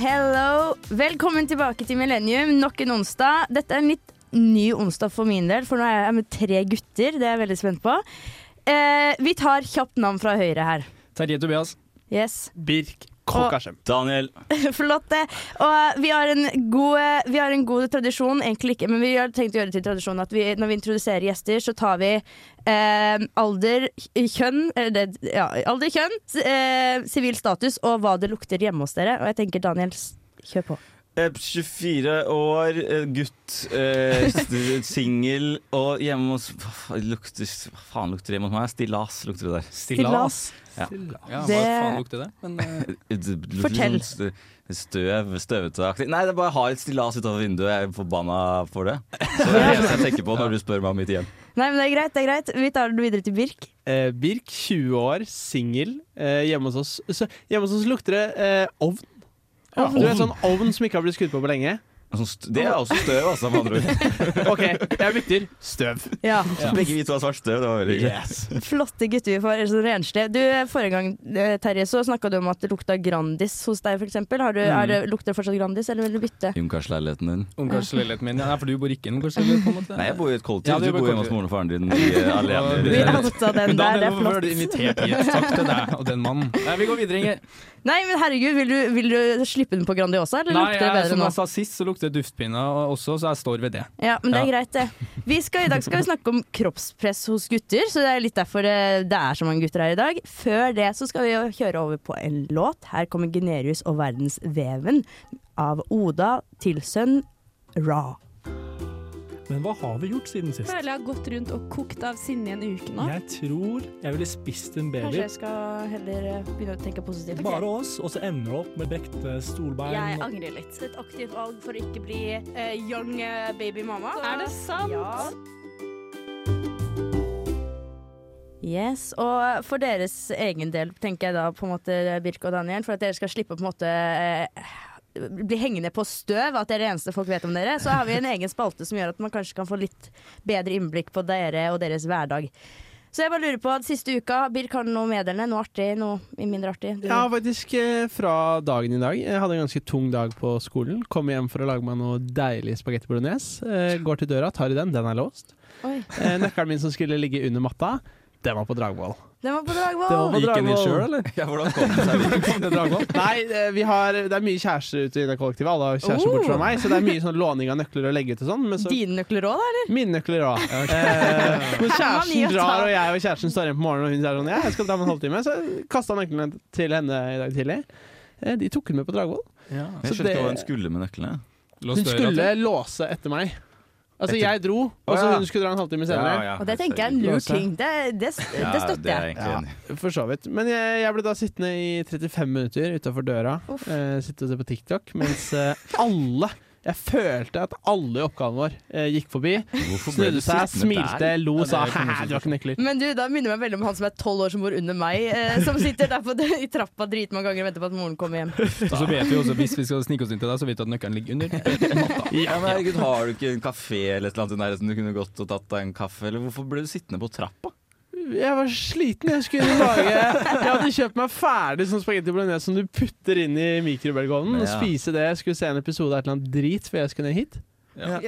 hello! Velkommen tilbake til Millennium. Nok en onsdag. Dette er en litt ny onsdag for min del, for nå er jeg med tre gutter. Det er jeg veldig spent på. Eh, vi tar kjapt navn fra høyre her. Terje Tobias. Yes. Birk Daniel. Flott, det. Og vi har, en god, vi har en god tradisjon, egentlig ikke, men vi har tenkt å gjøre det til tradisjon at vi, når vi introduserer gjester, så tar vi eh, alder, kjønn eller det, ja, Alder, kjønn, eh, sivil status og hva det lukter hjemme hos dere. Og jeg tenker Daniel, kjør på. Eh, 24 år, eh, gutt, eh, singel og hjemme hos Hva faen lukter, hva faen lukter det hjemme hos meg? Stillas lukter det der. Stillas. Ja. Ja, Det- hva faen lukter det? Men eh, Fortell. sånn Støv, støvete-aktig. Nei, det er bare har et stillas utover vinduet. Jeg er forbanna for det. Så det er det jeg tenker på når du spør meg om mitt hjem. Nei, men det er greit. det er greit Vi tar det videre til Birk. Eh, Birk, 20 år, singel. Eh, hjemme hos oss så, Hjemme hos oss lukter det eh, ovn. Ja, du vet sånn ovn som ikke har blitt skutt på på lenge? Sånn st- Det er også støv, altså, med andre ord. OK, jeg bytter. Støv. Ja. Begge vi to har svart støv. Det var veldig yes. Flotte gutter vi får. Så renslige. Du, Forrige gang eh, Terje, så snakka du om at det lukta Grandis hos deg, f.eks. Har du, er lukter det fortsatt Grandis, eller vil du bytte? Ungkarsleiligheten din. Ungkarsleiligheten min Ja, for du bor ikke i ungkarsleilighet, på en måte? Nei, jeg bor i et kollektiv. Ja, du du bor hjemme hos moren og faren din i, uh. Vi i- outa den der, det er er Da ble du flott. invitert hit? Takk til deg og den mannen. Nei, vi går videre, Inger. Nei, men herregud, vil du, vil du slippe den på Grandiosa, eller Nei, lukter det jeg, bedre som nå? jeg sa sist, så lukter det duftpinne også, så jeg står ved det. Ja, men det er Ja. greit, det. Vi skal, I dag skal vi snakke om kroppspress hos gutter, så det er litt derfor det, det er så mange gutter her i dag. Før det så skal vi kjøre over på en låt. Her kommer Generius og Verdensveven av Oda Tilsønn Ra. Men hva har vi gjort siden sist? føler jeg har gått rundt og kokt av sinne i en uke nå. Jeg tror jeg ville spist en baby. Kanskje jeg skal heller eh, begynne å tenke positivt. Bare oss, og så ender du opp med brekte stolbein. Jeg angrer litt. Et aktivt valg for å ikke bli uh, young eh, baby mama. Er det sant? Ja. Yes, og for deres egen del, tenker jeg da på en måte Birk og Daniel, for at dere skal slippe på en måte eh, bli hengende på støv, at det er det eneste folk vet om dere, så har vi en egen spalte som gjør at man kanskje kan få litt bedre innblikk på dere og deres hverdag. Så jeg bare lurer på, siste uka, Birk har du noe meddelende? Noe artig, noe mindre artig? Du- Ja, faktisk eh, fra dagen i dag. Jeg hadde en ganske tung dag på skolen. Kom hjem for å lage meg noe deilig spagetti bolognese. Eh, går til døra, tar i den, den er låst. Eh, nøkkelen min som skulle ligge under matta, den var på Dragvoll. Den var på Dragvoll! Gikk den inn sjøl, eller? Ja, hvordan kom det seg? Kom det Dragvoll? Nei, eh, vi har, det er mye kjærester ute i det kollektivet. Alle har kjærester bort fra Oh. meg, så det er mye sånn låning av nøkler og legge ut og sånn. Men så Dine nøkler òg, da, eller? Mine nøkler òg. Ja, okay. eh, kjæresten drar, og jeg og kjæresten står igjen på morgenen, og hun sier sånn Ja, jeg skal dra om en halvtime, så kasta nøklene til henne i dag tidlig. Eh, De tok hun med på Dragvoll. Ja. Jeg Så skjønte det- hva hun skulle med nøklene. Låst Hun skulle låse etter meg. Altså, jeg dro, og så hun skulle dra en halvtime senere. Og det tenker jeg er en lur ting. Det, det, det støtter er jeg. Ja. For så vidt. Men jeg, jeg ble da sittende i 35 minutter utafor døra. Eh, sitte og se på TikTok, mens uh, alle Jeg følte at alle i oppgaven vår eh, gikk forbi. Snudde seg, smilte, der? lo, Ja, sa hæ, du har ikke nøkler. Men du, da minner meg veldig om han som er tolv år som bor under meg, eh, som sitter der på, i trappa dritmange ganger og venter på at moren kommer hjem. Og så vet vi også, hvis vi skal snike oss inn til deg, så vet du at nøkkelen ligger under matta. Ja, men herregud, Har du ikke en kafé eller et eller annet i nærheten du kunne gått og tatt deg en kaffe? Eller hvorfor ble du sittende på trappa? Jeg var sliten. Jeg skulle lage Jeg hadde kjøpt meg ferdig sånn spagetti bolognese som du putter inn i mikrobølgeovnen. Og Ja. spise det. Jeg skulle se en episode av et eller annet drit før jeg skulle ned hit. Ja.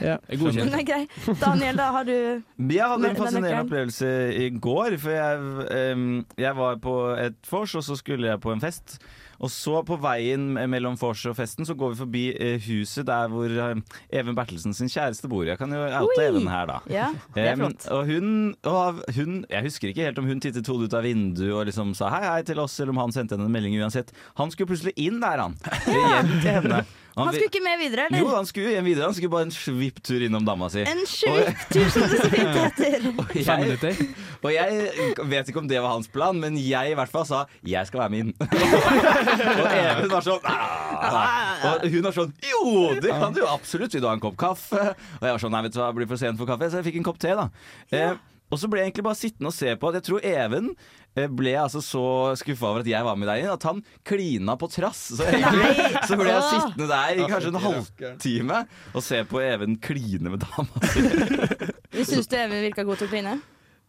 Ja. Den er grei. Daniel, da har du Jeg hadde en fascinerende opplevelse i går. For jeg, um, jeg var på et vors, og så skulle jeg på en fest. Og så på veien mellom vors og festen så går vi forbi eh, huset der hvor eh, Even Bertelsen sin kjæreste bor. Jeg kan jo oute Even her, da. Ja, det er Em, flott. og hun, og hun Jeg husker ikke helt om hun tittet hodet ut av vinduet og liksom sa hei hei til oss, eller om han sendte henne en melding uansett. Han skulle plutselig inn der, han. Hjem til henne. Han skulle ikke med videre, eller? Jo, han skulle igjen videre. Han skulle bare en svipptur innom dama si. En svipptur, som det så fint heter. Og Fem jeg, minutter. og jeg vet ikke om det var hans plan, men jeg i hvert fall sa 'jeg skal være med inn'. og Even var sånn «Ah». Og hun var sånn 'jo, det kan du jo absolutt', vil du ha en kopp kaffe? Og jeg var sånn 'nei, vet du hva, jeg blir for sent for kaffe', så jeg fikk en kopp te, da. Eh, og så ble jeg egentlig bare sittende og se på at jeg tror Even eh, jeg altså så skuffa over at jeg var med deg inn, at han klina på trass. Så egentlig så ble jeg sittende der i kanskje en halvtime og se på Even kline med dama si. Vi syns du Even virka god til å kline.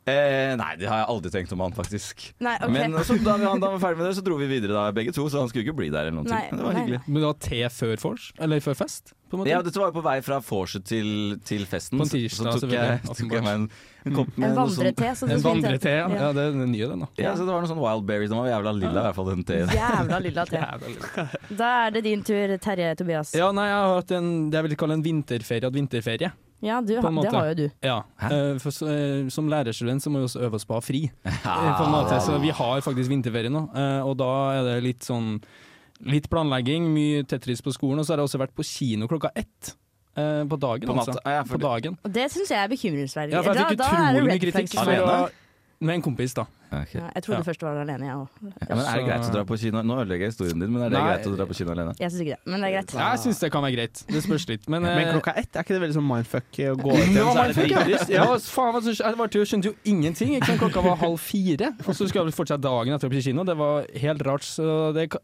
Eh, nei, det har jeg aldri tenkt om han, faktisk. Nei, okay. Men så, da, vi, da vi var ferdig med det, så dro vi videre da, begge to, så han skulle ikke bli der eller noe. Men Det var hyggelig. Men det var te før vors? Eller før fest? På en måte? Ja, dette var jo på vei fra vorset til, til festen. På en tirsdag, så tok jeg, tok jeg meg en, en kopp med En noe sånn vandrete, som En vandrete, ja. ja. Det er den nye, den, da. Ja, så det var noe sånn wild berries. Den var jævla lilla, i hvert fall den teen. Jævla lilla te. Da er det din tur, Terje Tobias. Ja, nei, jeg har hatt en, det jeg vil kalle en vinterferie. At vinterferie. Ja, du, det har jo du. Ja. Eh, For, eh, som lærerstudent så må vi også øve oss på å ha fri. Ja, Eh, på en måte, så vi har faktisk vinterferie nå, eh, og da er det litt sånn Litt planlegging, mye Tetris på skolen, og så har jeg også vært på kino klokka ett. eh, På dagen, På altså. ja, På dagen. Og det syns jeg er bekymringsverdig. Ja, for jeg fikk det utrolig mye kritikk. Alene? Med en kompis, da. Okay. Ja, jeg trodde Ja. først du var alene, jeg òg. Ja, men Er det greit å dra på kino? Nå ødelegger jeg historien din, men er det Nei. greit å dra på kino alene? Jeg syns ikke det, men det er greit. Ja, jeg syns det kan være greit. Det spørs litt. Men, Men eh, klokka ett, er ikke det veldig sånn mindfuck å gå ut igjen, så er det ja. dritlyst? ja. faen, jeg var til, skjønte jo ingenting. Ikke sant? Klokka var halv fire, og så skal vi fortsette dagen etter å på kino. Det var helt rart, så det kan,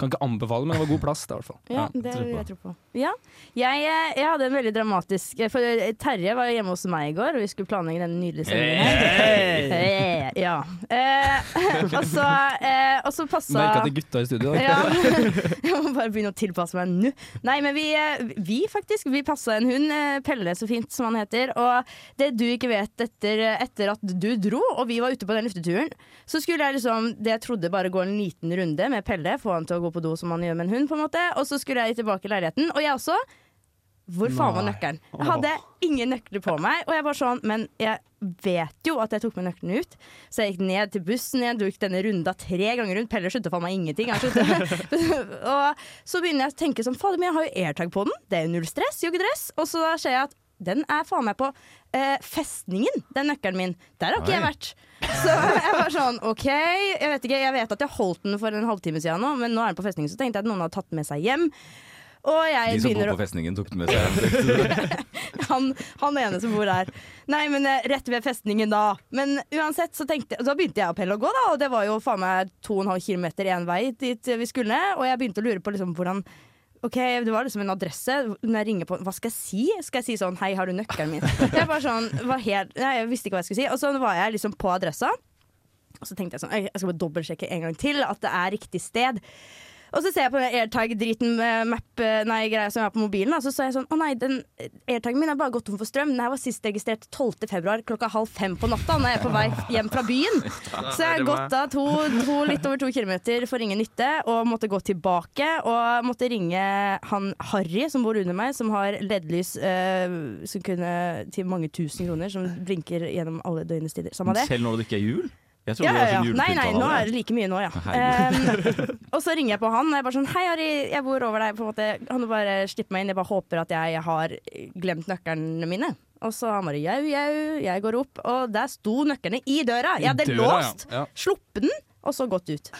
kan ikke anbefale, men det var god plass da, i hvert fall. Ja, det tror vil jeg tro på. Ja. Jeg, eh, jeg hadde en veldig dramatisk For Terje var hjemme hos meg i går, og vi skulle planlegge denne nydelige sendingen. Hey! Hey, Ja. Eh, og så, eh, og så passa Merka er gutta i studio. da. ja. Jeg må bare begynne å tilpasse meg nå. Nei, men vi, eh, vi faktisk, vi passa en hund, eh, Pelle så fint som han heter. Og det du ikke vet etter, etter at du dro, og vi var ute på den lufteturen, så skulle jeg liksom, det jeg trodde bare gå en liten runde med Pelle, få han til å gå på do som man gjør med en hund, på en måte. Og så skulle jeg tilbake i leiligheten. Og jeg også. Hvor faen var nøkkelen? Jeg hadde ingen nøkler på meg, og jeg var sånn, men jeg vet jo at jeg tok med nøklene ut. Så jeg gikk ned til bussen igjen, tok denne runda tre ganger rundt. Pelle skjønte faen meg ingenting. Og så begynner jeg å tenke sånn, fader, men jeg har jo airtag på den. Det er jo null stress, joggedress. Og så ser jeg at den er faen meg på eh, festningen, den nøkkelen min. Der har ikke jeg vært. Så jeg var sånn, OK, jeg vet ikke, jeg vet at jeg holdt den for en halvtime siden nå, men nå er den på festningen, så tenkte jeg at noen hadde tatt den med seg hjem. De som bor på festningen, tok den med seg. han, han ene som bor der. Nei, men eh, rett ved festningen da. Men uansett, så tenkte Så begynte jeg og Pelle å gå, da, og det var jo faen meg 2,5 km én vei dit vi skulle. Og jeg begynte å lure på liksom hvordan Ok, Det var liksom en adresse. Når jeg ringer på, Hva skal jeg si? Skal jeg si sånn 'Hei, har du nøkkelen min?' Jeg var sånn, var helt, nei, jeg visste ikke hva jeg skulle si. Og så var jeg liksom på adressa. Og så tenkte jeg sånn, jeg skal bare dobbeltsjekke en gang til at det er riktig sted. Og så ser jeg på den AirTag-driten med map, nei, greia som jeg har på mobilen, og så sa jeg sånn Å nei, den AirTagen min er bare gått tom for strøm. Den her var sist registrert 12. februar klokka halv fem på natta når jeg er på vei hjem fra byen. Så jeg har gått da to, to, litt over to kilometer for ingen nytte, og måtte gå tilbake. Og måtte ringe han Harry som bor under meg, som har LED-lys øh, som kunne til mange tusen kroner, som blinker gjennom alle døgnets tider. Samme det. Selv når det ikke er jul? Jeg trodde Ja, ja, var ja. sånn Nei, nei, nå er det like mye nå, ja. Um, og så ringer jeg på han, og jeg bare sånn Hei, Harry, jeg bor over deg. På en måte. Han bare slipper meg inn? Jeg bare håper at jeg har glemt nøklene mine. Og så han bare jau, jau. Jeg går opp, og der sto nøklene i døra. Jeg hadde døra, låst, Ja. sluppet den, og så gått ut.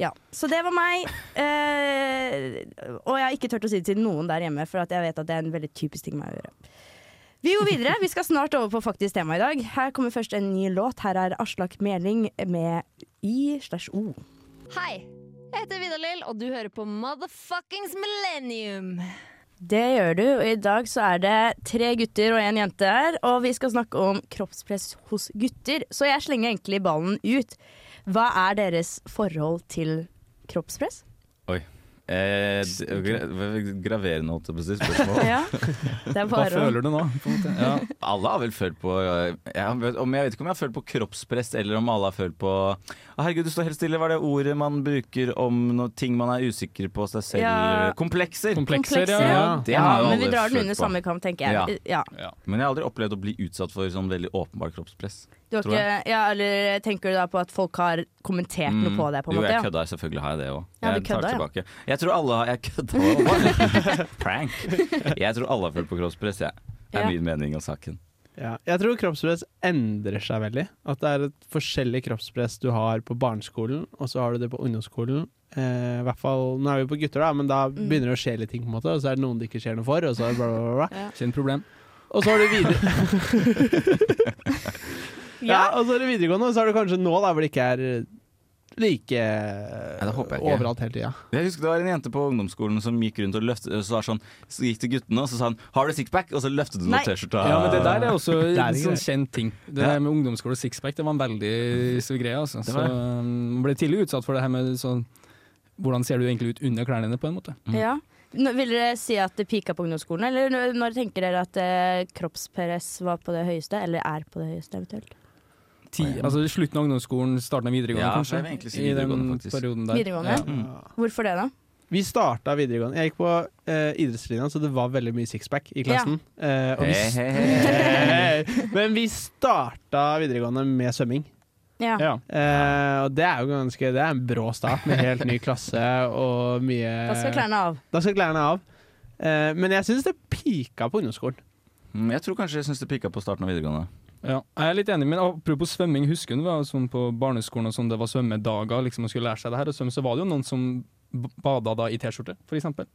Ja, Så det var meg. Eh, og jeg har ikke turt å si det til noen der hjemme, for at jeg vet at det er en veldig typisk ting meg å gjøre. Vi går videre. Vi skal snart over på faktisk tema i dag. Her kommer først en ny låt. Her er Aslak Meling med Y slash O. Hei, jeg heter Vidar-Lill, og du hører på Motherfuckings Millennium. Det gjør du, og i dag så er det tre gutter og en jente her, og vi skal snakke om kroppspress hos gutter. Så jeg slenger egentlig ballen ut. Hva er deres forhold til kroppspress? Eh, graverende, holdt jeg på å si, spørsmål. Ja, det er Hva føler du nå? På en måte? Ja. Alle har vel følt på jeg, vet, om jeg vet ikke om jeg har følt på kroppspress, eller om alle har følt på oh, Herregud, du står helt stille. Hva er det ordet man bruker om no ting man er usikker på seg selv? Ja. Komplekser. Komplekser, ja. Ja. Det har jo men vi drar den under samme kam, tenker jeg. Ja. Men jeg har aldri opplevd å bli utsatt for sånn veldig åpenbar kroppspress. Du har ikke, ja, eller tenker du da på at folk har kommentert noe på det? på en Mm. jo, måte? jeg Ja. kødda. Selvfølgelig har jeg det òg. Ja, jeg tar tilbake. ja. Jeg tror alle har Jeg kødda òg. Prank. Jeg tror alle har følt på kroppspress, jeg. Det er Ja. min mening om saken. Ja. Jeg tror kroppspress endrer seg veldig. At det er et forskjellig kroppspress du har på barneskolen, og så har du det på ungdomsskolen. Eh, i hvert fall, Nå er vi på gutter, da, men da Mm. begynner det å skje litt ting, på en måte, og så er det noen det ikke skjer noe for. Og så er det bla, bla, bla, bla. Kjent problem. Og så har du videre Ja, og så er det videregående, og så er det kanskje nå da hvor det ikke er like det håper jeg ikke. overalt hele tida. Jeg husker det var en jente på ungdomsskolen som gikk rundt og løftet Så, var sånn, så gikk til guttene og så sa han 'Har du sixpack?' Og så løftet hun Nei. opp T-skjorta. Ja, men det der er også Det er en sånn kjent ting. Det der med ungdomsskole og sixpack det var en veldig stor greie. Altså. Så um, man ble tidlig utsatt for det her med sånn Hvordan ser du egentlig ut under klærne dine, på en måte. Mm. Ja. Nå, vil dere si at det pika på ungdomsskolen, eller når tenker dere at eh, kroppspress var på det høyeste, eller er på det høyeste eventuelt? Ti, altså Slutten av ungdomsskolen, starten av videregående, Ja, kanskje. jeg egentlig si I den perioden der. Videregående? Ja. Mm. Hvorfor det, da? Vi starta videregående. Jeg gikk på uh, idrettslinja, så det var veldig mye sixpack i klassen. Eh, og vi, hey. Men vi starta videregående med svømming. Ja. Ja. Uh, og det er jo ganske Det er en brå start med helt ny klasse og mye Da skal klærne av. Da skal klærne av. Eh, men jeg syns det pika på ungdomsskolen. Mm, Jeg tror kanskje jeg syns det pika på starten av videregående. Ja, jeg er litt enig, men apropos svømming, husker du det var sånn på barneskolen og sånn, det var svømmedager, liksom man skulle lære seg det her å svømme, så var det jo noen som bada da i T-skjorte, for eksempel.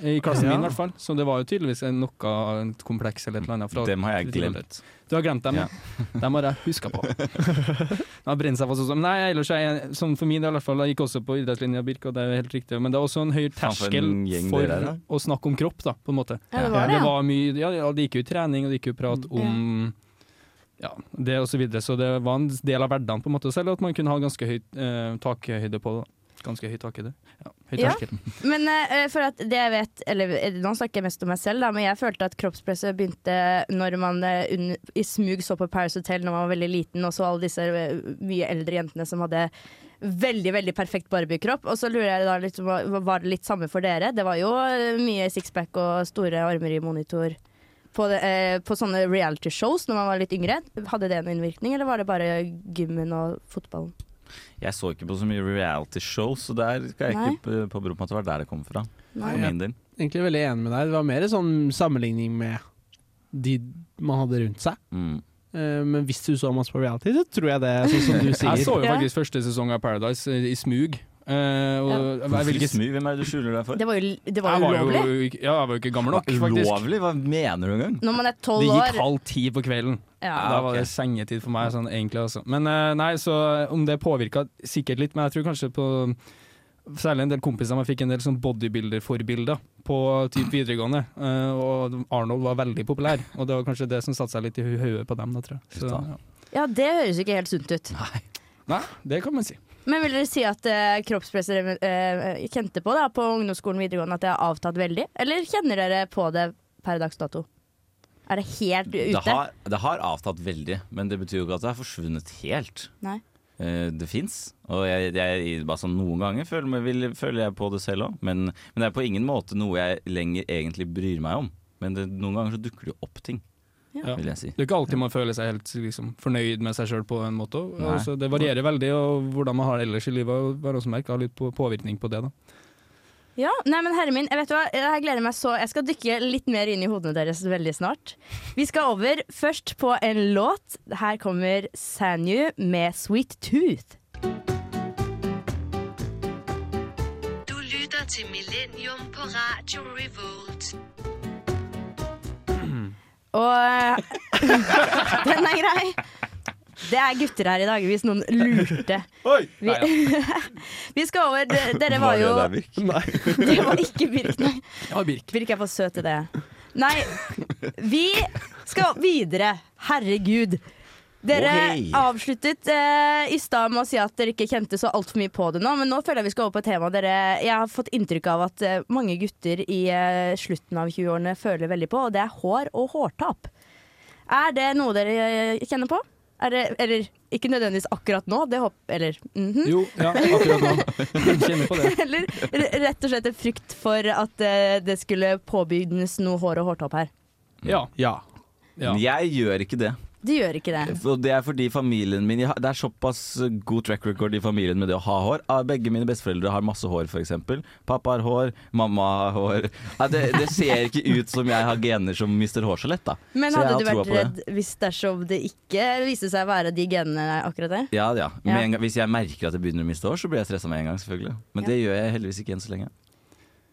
I klassen Ja. min i hvert fall. Så det var jo tydeligvis noe kompleks eller et eller annet. Fra Dem har jeg glemt. Du har glemt dem, ja. Dem har jeg huska på. Det har seg fast også. Nei, ellers er jeg, sånn for min del i hvert fall, jeg gikk også på idrettslinja Birk, og det er jo helt riktig. Men det er også en høy terskel for å snakke om kropp, da, på en måte. Ja, det var det, Det ja. var mye, ja, det gikk jo trening, og det gikk jo prat om ja, det og så videre. Så det var en del av hverdagen, på en måte, selv at man kunne ha ganske høyt eh, takhøyde på det. Ganske høy takhøyde. Ja, høy Ja. Men eh, for at det jeg vet Eller eh, nå snakker jeg mest om meg selv, da, men jeg følte at kroppspresset begynte når man uh, i smug så på Paris Hotel når man var veldig liten, og så alle disse uh, mye eldre jentene som hadde veldig veldig perfekt Barbie-kropp. Og så lurer jeg da litt, Var det litt samme for dere? Det var jo eh, mye sixpack og store armer i monitor. På, det, eh, på sånne reality shows når man var litt yngre. Hadde det noen innvirkning, eller var det bare gymmen og fotballen? Jeg så ikke på så mye reality shows, så der skal jeg Nei. ikke påberope meg at det var der det kom fra. Nei. For min del. Egentlig veldig enig med deg. Det var mer sånn sammenligning med de man hadde rundt seg. Mm. Eh, men hvis du så masse på reality, så tror jeg det er sånn som du sier. Jeg så jo faktisk første sesong av Paradise i smug. Eh, ja. ikke. Hvem er det du skjuler deg for? Det var jo, det var jo ulovlig. var jo, ja, jeg var jo ikke gammel nok, faktisk. Ulovlig? Hva mener du engang? Når man er Det gikk år halv ti på kvelden. ja. da var det sengetid for meg, sånn egentlig. Også. Men uh, nei, så om det påvirka sikkert litt, men jeg tror kanskje på Særlig en del kompiser av fikk en del sånn bodybuilder-forbilder på typ videregående. Uh, og Arnold var veldig populær, og det var kanskje det som satte seg litt i hodet på dem. Da, tror jeg. Så, ja. ja, det høres ikke helt sunt ut. Nei, det kan man si. Men vil dere si at eh, kroppspresset dere eh, kjente på da, på ungdomsskolen videregående, at det har avtatt veldig? Eller kjenner dere på det per dags dato? Er det helt ute? Det har, det har avtatt veldig, men det betyr jo ikke at det har forsvunnet helt. Nei. Eh, det fins, og jeg, jeg, bare sånn noen ganger føler, vil, føler jeg på det selv òg. Men, men det er på ingen måte noe jeg lenger egentlig bryr meg om. Men det, noen ganger så dukker det jo opp ting, Ja. vil jeg si. Det er ikke alltid man føler seg helt liksom, fornøyd med seg sjøl på en måte. Altså, det varierer veldig, og hvordan man har det ellers i livet. Og bare også merke, har litt på, påvirkning på det. da. Ja, nei, men herre min, jeg vet hva, jeg gleder meg så Jeg skal dykke litt mer inn i hodene deres veldig snart. Vi skal over først på en låt. Her kommer Sanyu med 'Sweet Tooth'. Du lytter til Millennium på Radio Revolt. Og den er grei. Det er gutter her i dag, hvis noen lurte. Vi, vi skal over de- Dere var jo Det var ikke Birk, nei. Ja, Birk. Birk er for søt til det. Nei, vi skal videre. Herregud. Dere Å, hei. avsluttet eh, i stad med å si at dere ikke kjente så altfor mye på det nå, men nå føler jeg vi skal over på et tema dere Jeg har fått inntrykk av at eh, mange gutter i eh, slutten av 20-årene føler veldig på, og det er hår og hårtap. Er det noe dere eh, kjenner på? Er det, eller ikke nødvendigvis akkurat nå, det håper Eller mhm. Jo, ja, akkurat nå. Kjenner på det. Eller rett og slett en frykt for at eh, det skulle påbygdes noe hår og hårtap her. Ja. Ja. ja. Jeg gjør ikke det. De gjør ikke det. Og det er fordi familien min Det er såpass god track record i familien med det å ha hår. Ah, Begge mine besteforeldre har masse hår, f.eks. Pappa har hår, mamma har hår. Ja, det, det ser ikke ut som jeg har gener som mister hår så lett, da. Men hadde du vært redd hvis dersom det ikke viste seg å være de genene akkurat det? Ja, ja. Ja. en gang, hvis jeg merker at jeg begynner å miste hår, så blir jeg stressa med en gang, selvfølgelig. Men det gjør jeg heldigvis ikke enn så lenge.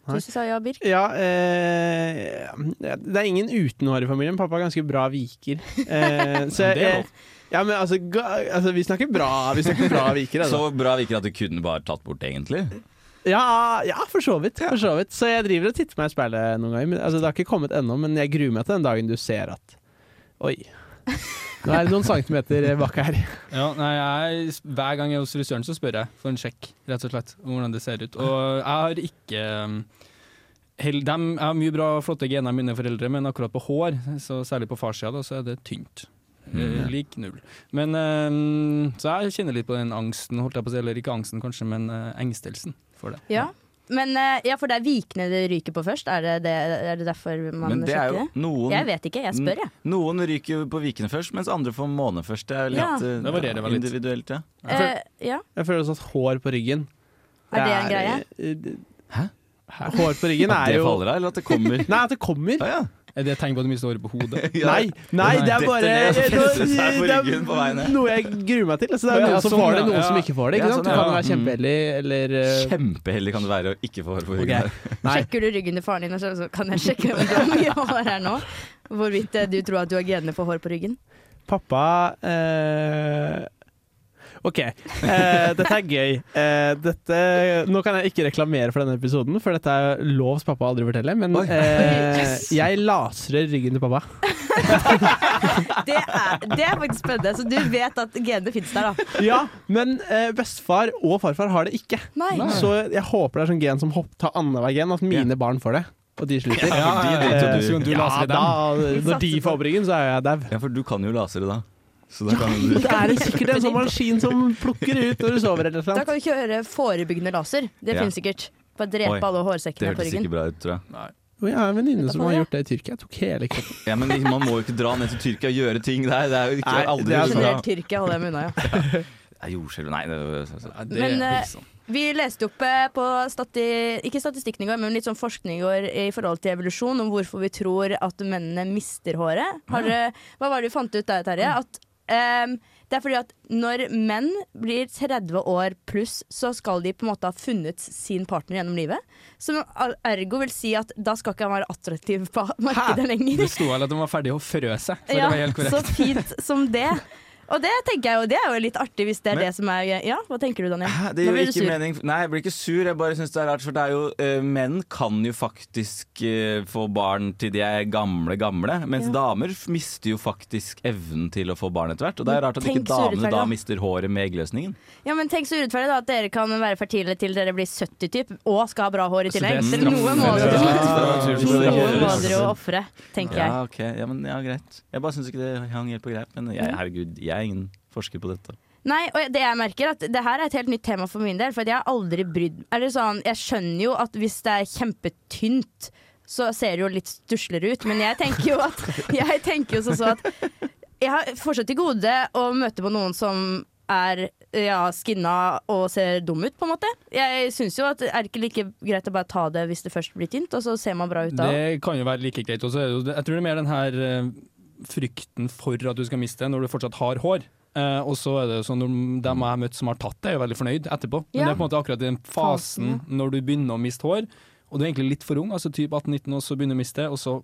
Du sa ja, Birk. Ja, eh, det er ingen uten hår i familien. Pappa har ganske bra viker. Eh, så Det er lov. ja, men altså, ga, altså Vi snakker bra Vi snakker bra viker. Altså. Så bra viker at du kunne bare tatt bort, egentlig. Ja, ja, for så vidt. For så vidt. Så jeg driver og titter meg i speilet noen ganger. Men, altså, det har ikke kommet ennå, men jeg gruer meg til den dagen du ser at Oi. Nå er det noen centimeter bak her. Ja, nei, jeg, hver gang jeg er hos frisøren, så spør jeg for en sjekk, rett og slett, om hvordan det ser ut. Og jeg har ikke um, hel, dem, Jeg har mye bra, flotte gener mine foreldre, men akkurat på hår, så særlig på farssida, så er det tynt. Mm. Lik null. Men um, Så jeg kjenner litt på den angsten, holdt jeg på å si, eller ikke angsten kanskje, men eh, engstelsen for det. Ja. Men eh, ja, for det er vikene det ryker på først? Er det, det, er det derfor man Men det er sjekker jo det? noen Jeg vet ikke, jeg spør, jeg. Noen ryker på vikene først, mens andre får måne først. Det er litt Ja. eh, Det varierer vel litt. individuelt, ja. Eh, ja. Jeg føler også at hår på ryggen Er det en greie? Hæ? Hår på ryggen At er det jo faller av, eller at det kommer? Nei, at det kommer. Ja, ja. Er det et tegn på at du mister håret på hodet? Ja. Nei, nei, det er bare det er. Noe jeg gruer meg til. Altså, det er Ja, noen som sånn, får det, noen som ikke får det. Ikke sant? sånn, Du kan være kjempeheldig eller eh, Kjempeheldig kan det være å ikke få hår på ryggen. Okay. Sjekker du ryggen til faren din, så så kan jeg sjekke om du har mye hår her nå? Hvorvidt eh, du tror at du har genene for hår på ryggen? Pappa eh, OK, eh, dette er gøy. Eh, dette, nå kan jeg ikke reklamere for denne episoden, for dette er lovs pappa aldri fortelle. Men Oi. eh, Yes. jeg lasrer ryggen til pappa. Det er, det er faktisk spennende. Så du vet at genene fins der, da? Ja, men eh, bestefar og farfar har det ikke. Nei. Så jeg håper det er sånn gen som hopp, tar annenhver gen, at mine barn får det. Og de sliter. Ja, ja, ja, ja, Eh, du. Så kan du ja, lasere da, når de får opp ryggen, så er jeg dau. Ja, for du kan jo lasere da. Så da kan du Det er sikkert en sånn maskin som plukker ut når du sover eller Da kan du kjøre forebyggende laser. Det Ja. finnes sikkert. Bare drepe Oi. alle Det hårsekkene på hørtes ryggen. ikke bra ut, tror jeg. Og jeg har en venninne som har gjort det i Tyrkia. Jeg tok hele kroppen. Ja, men Man må jo ikke dra ned til Tyrkia og gjøre ting der. Det er jo ikke Nei, aldri det er så. Generelt Tyrkia holder jeg meg unna, ja. ja. Jordskjelv Nei, det, det, det Men, liksom. Vi leste opp eh, på stati ikke statistikken i går, men litt sånn forskning i går i forhold til evolusjon, om hvorfor vi tror at mennene mister håret. Har hva var det du fant ut der, Terje? At ehm, det er fordi at når menn blir 30 år pluss, så skal de på en måte ha funnet sin partner gjennom livet. Som ergo vil si at da skal ikke han være attraktiv på markedet lenger. Det sto vel at de var ferdig å frø seg, så Ja, det var helt korrekt. så fint som det. Og det tenker jeg jo, det er jo litt artig hvis det er Men- det som er Ja, hva tenker du, Daniel? Det gir jo ikke sur. mening Nei, jeg blir ikke sur, jeg bare syns det er rart. For det er jo uh, menn kan jo faktisk uh, få barn til de er gamle, gamle. Mens Ja. damer mister jo faktisk evnen til å få barn etter hvert. Og det er rart at tenk ikke damene da mister håret med eggløsningen. Ja, men Tenk så urettferdig da at dere kan være fertile til dere blir 70 typ, og skal ha bra hår i tillegg. Så noe må dere jo dere ofre, tenker jeg. Ja, ok. Ja, men ja, greit. Jeg bare syns ikke det hang helt på greip. Men jeg, herregud, jeg er ingen forsker på dette. Nei, og det jeg merker at det her er et helt nytt tema for min del, for jeg har aldri brydd Eller sånn, Jeg skjønner jo at hvis det er kjempetynt, så ser det jo litt stussligere ut, men jeg tenker jo at Jeg tenker jo sånn så at Jeg har fortsatt til gode å møte på noen som er ja, skinna og ser dum ut, på en måte. Jeg synes jo at det er ikke like greit å bare ta det hvis det først blir tynt, og så ser man bra ut da. Det kan jo være like greit. Og så er det jo, jeg tror det er mer den her eh, frykten for at du skal miste det når du fortsatt har hår. Uh, og så er det sånn De dem jeg har møtt som har tatt det, er jo veldig fornøyd etterpå. Men Ja. det er på en måte akkurat i den fasen når du begynner å miste hår, og du er egentlig litt for ung, altså typ 18-19, og så begynner du å miste, og så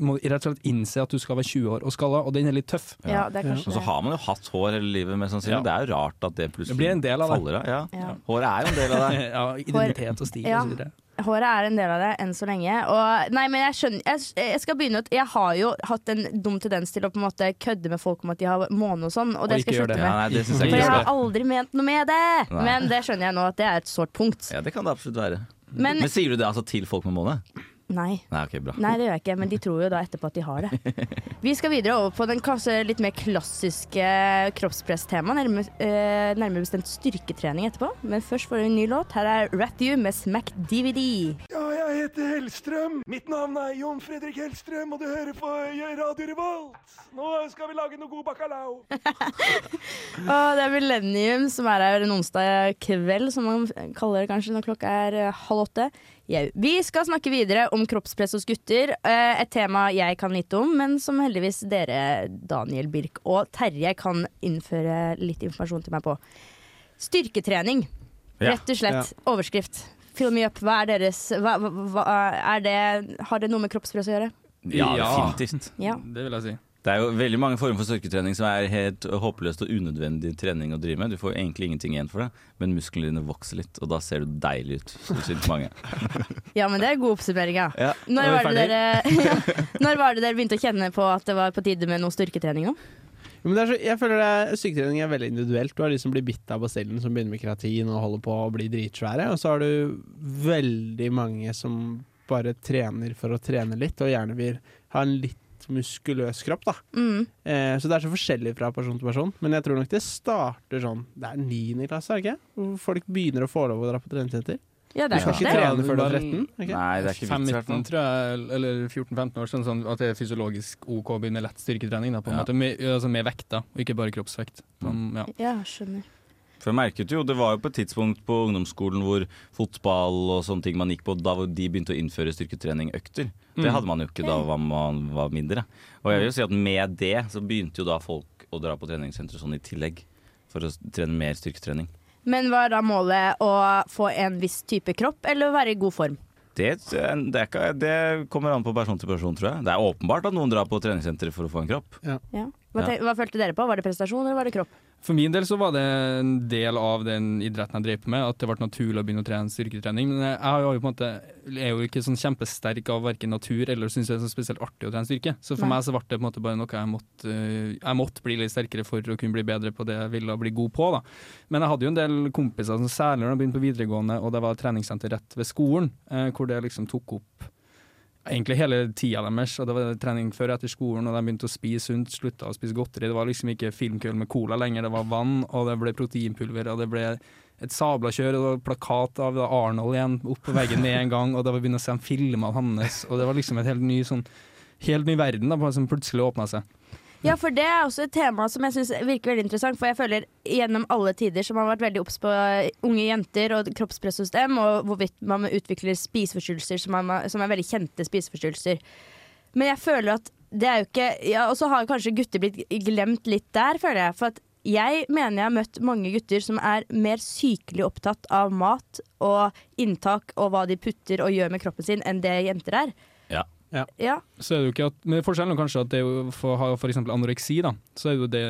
må du rett og slett innse at du skal være 20 år og skalla, og den er litt tøff. Ja, det er kanskje Og så har man jo hatt hår hele livet, mest sannsynlig. Ja. Det er jo rart at det plutselig Det blir en del av det. faller av. Ja. Ja. Håret er jo en del av deg. Ja, identitet og stil og så videre. Håret er en del av det enn så lenge. Og, nei, men jeg skjønner jeg, jeg skal begynne ut Jeg har jo hatt en dum tendens til å på en måte kødde med folk om at de har måne og sånn, og det Og skal jeg slutte det. Ja, med. nei, det jeg For jeg har aldri ment noe med det! Nei. Men det skjønner jeg nå at det er et sårt punkt. Ja, det kan det absolutt være. Men Men sier du det altså til folk med måne? Nei. Nei, okay, bra. Nei, det gjør jeg ikke, men de tror jo da etterpå at de har det. Vi skal videre over på den kanskje litt mer klassiske kroppspresstemaet, nærmere, eh, nærmere bestemt styrketrening etterpå. Men først får vi en ny låt. Her er Rat You med Smack DVD. Ja, jeg heter Hellstrøm. Mitt navn er Jon Fredrik Hellstrøm, og du hører på Radio Revolt. Nå skal vi lage noe god bacalao. Og det er Millennium som er her en onsdag kveld, som man kaller det kanskje når klokka er eh, halv åtte. Jau. Vi skal snakke videre om kroppspress hos gutter, eh, et tema jeg kan lite om, men som heldigvis dere, Daniel Birk og Terje, kan innføre litt informasjon til meg på. Styrketrening. Ja. Rett og slett. Overskrift. fill me up. Hva er deres hva, hva, hva er det, Har det noe med kroppspress å gjøre? Ja, Ja. definitivt. Ja. Det vil jeg si. Det er jo veldig mange former for styrketrening som er helt håpløst og unødvendig trening å drive med. Du får egentlig ingenting igjen for det, men musklene dine vokser litt, og da ser du deilig ut. Så mange. ja, men det er god oppsummering, ja. Ja. Når, var det dere, ja. Når var det dere begynte å kjenne på at det var på tide med noe styrketrening nå? Jo, Men det er så, jeg føler det Styrketrening er veldig individuelt. Du har de som blir bitt av basillen, som begynner med keratin og holder på å bli dritsvære. Og så har du veldig mange som bare trener for å trene litt, og gjerne vil ha en litt muskuløs kropp. da Mm. eh, Så det er så forskjellig fra person til person. Men jeg tror nok det starter sånn Det er niende klasse, er det ikke? Hvor folk begynner å få lov å dra på treningssenter. Ja, Du skal ikke trene før du er 13? Okay. Nei, det er ikke vits i hvert 5-19, fall. tror jeg, eller 14-15 år, sånn, sånn at det er fysiologisk OK å begynne lett styrketrening. Da, på en Ja. måte, med, altså med vekta, og ikke bare kroppsvekt. Sånn, ja. Ja, skjønner. For jeg merket jo, Det var jo på et tidspunkt på ungdomsskolen hvor fotball og sånne ting man gikk på, da de begynte å innføre styrketreningøkter. Det Mm. hadde man jo ikke da man var mindre. Og jeg vil jo si at med det så begynte jo da folk å dra på treningssenteret sånn i tillegg. For å trene mer styrketrening. Men var da målet å få en viss type kropp, eller å være i god form? Det, det, det kommer an på person til person, tror jeg. Det er åpenbart at noen drar på treningssenteret for å få en kropp. Ja. Ja. Hva, Ja. hva følte dere på? Var det prestasjon, eller var det kropp? For min del så var det en del av den idretten jeg drev på med, at det ble naturlig å begynne å trene styrketrening. Men jeg har jo måte, er jo ikke sånn kjempesterk av verken natur eller syns det er så spesielt artig å trene styrke. Så for Nei. meg så ble det på en måte bare noe jeg måtte, jeg måtte bli litt sterkere for å kunne bli bedre på det jeg ville bli god på. da. Men jeg hadde jo en del kompiser, som særlig når jeg begynte på videregående, og det var treningssenter rett ved skolen, eh, hvor det liksom tok opp egentlig hele tida deres. Og det var trening før og etter skolen, og de begynte å spise sunt, slutta å spise godteri. Det var liksom ikke filmkøll med cola lenger, det var vann, og det ble proteinpulver, og det ble et sabla kjør, og det var plakat av Arnold igjen opp på veggen med en gang, og det var begynne å se en film av hans, og det var liksom et helt ny sånn Helt ny verden da, som plutselig åpna seg. Ja, for det er også et tema som jeg syns virker veldig interessant. For jeg føler gjennom alle tider som har vært veldig obs på eh, unge jenter og kroppspress hos dem, og hvorvidt man utvikler spiseforstyrrelser som som er veldig kjente spiseforstyrrelser. Men jeg føler at det er jo ikke ja, Og så har kanskje gutter blitt glemt litt der, føler jeg. For jeg mener jeg har møtt mange gutter som er mer sykelig opptatt av mat og inntak og hva de putter og gjør med kroppen sin, enn det jenter er. Ja. Ja. Så er det jo ikke at, men Forskjellen er kanskje at det å ha f.eks. anoreksi, da, så er det jo det,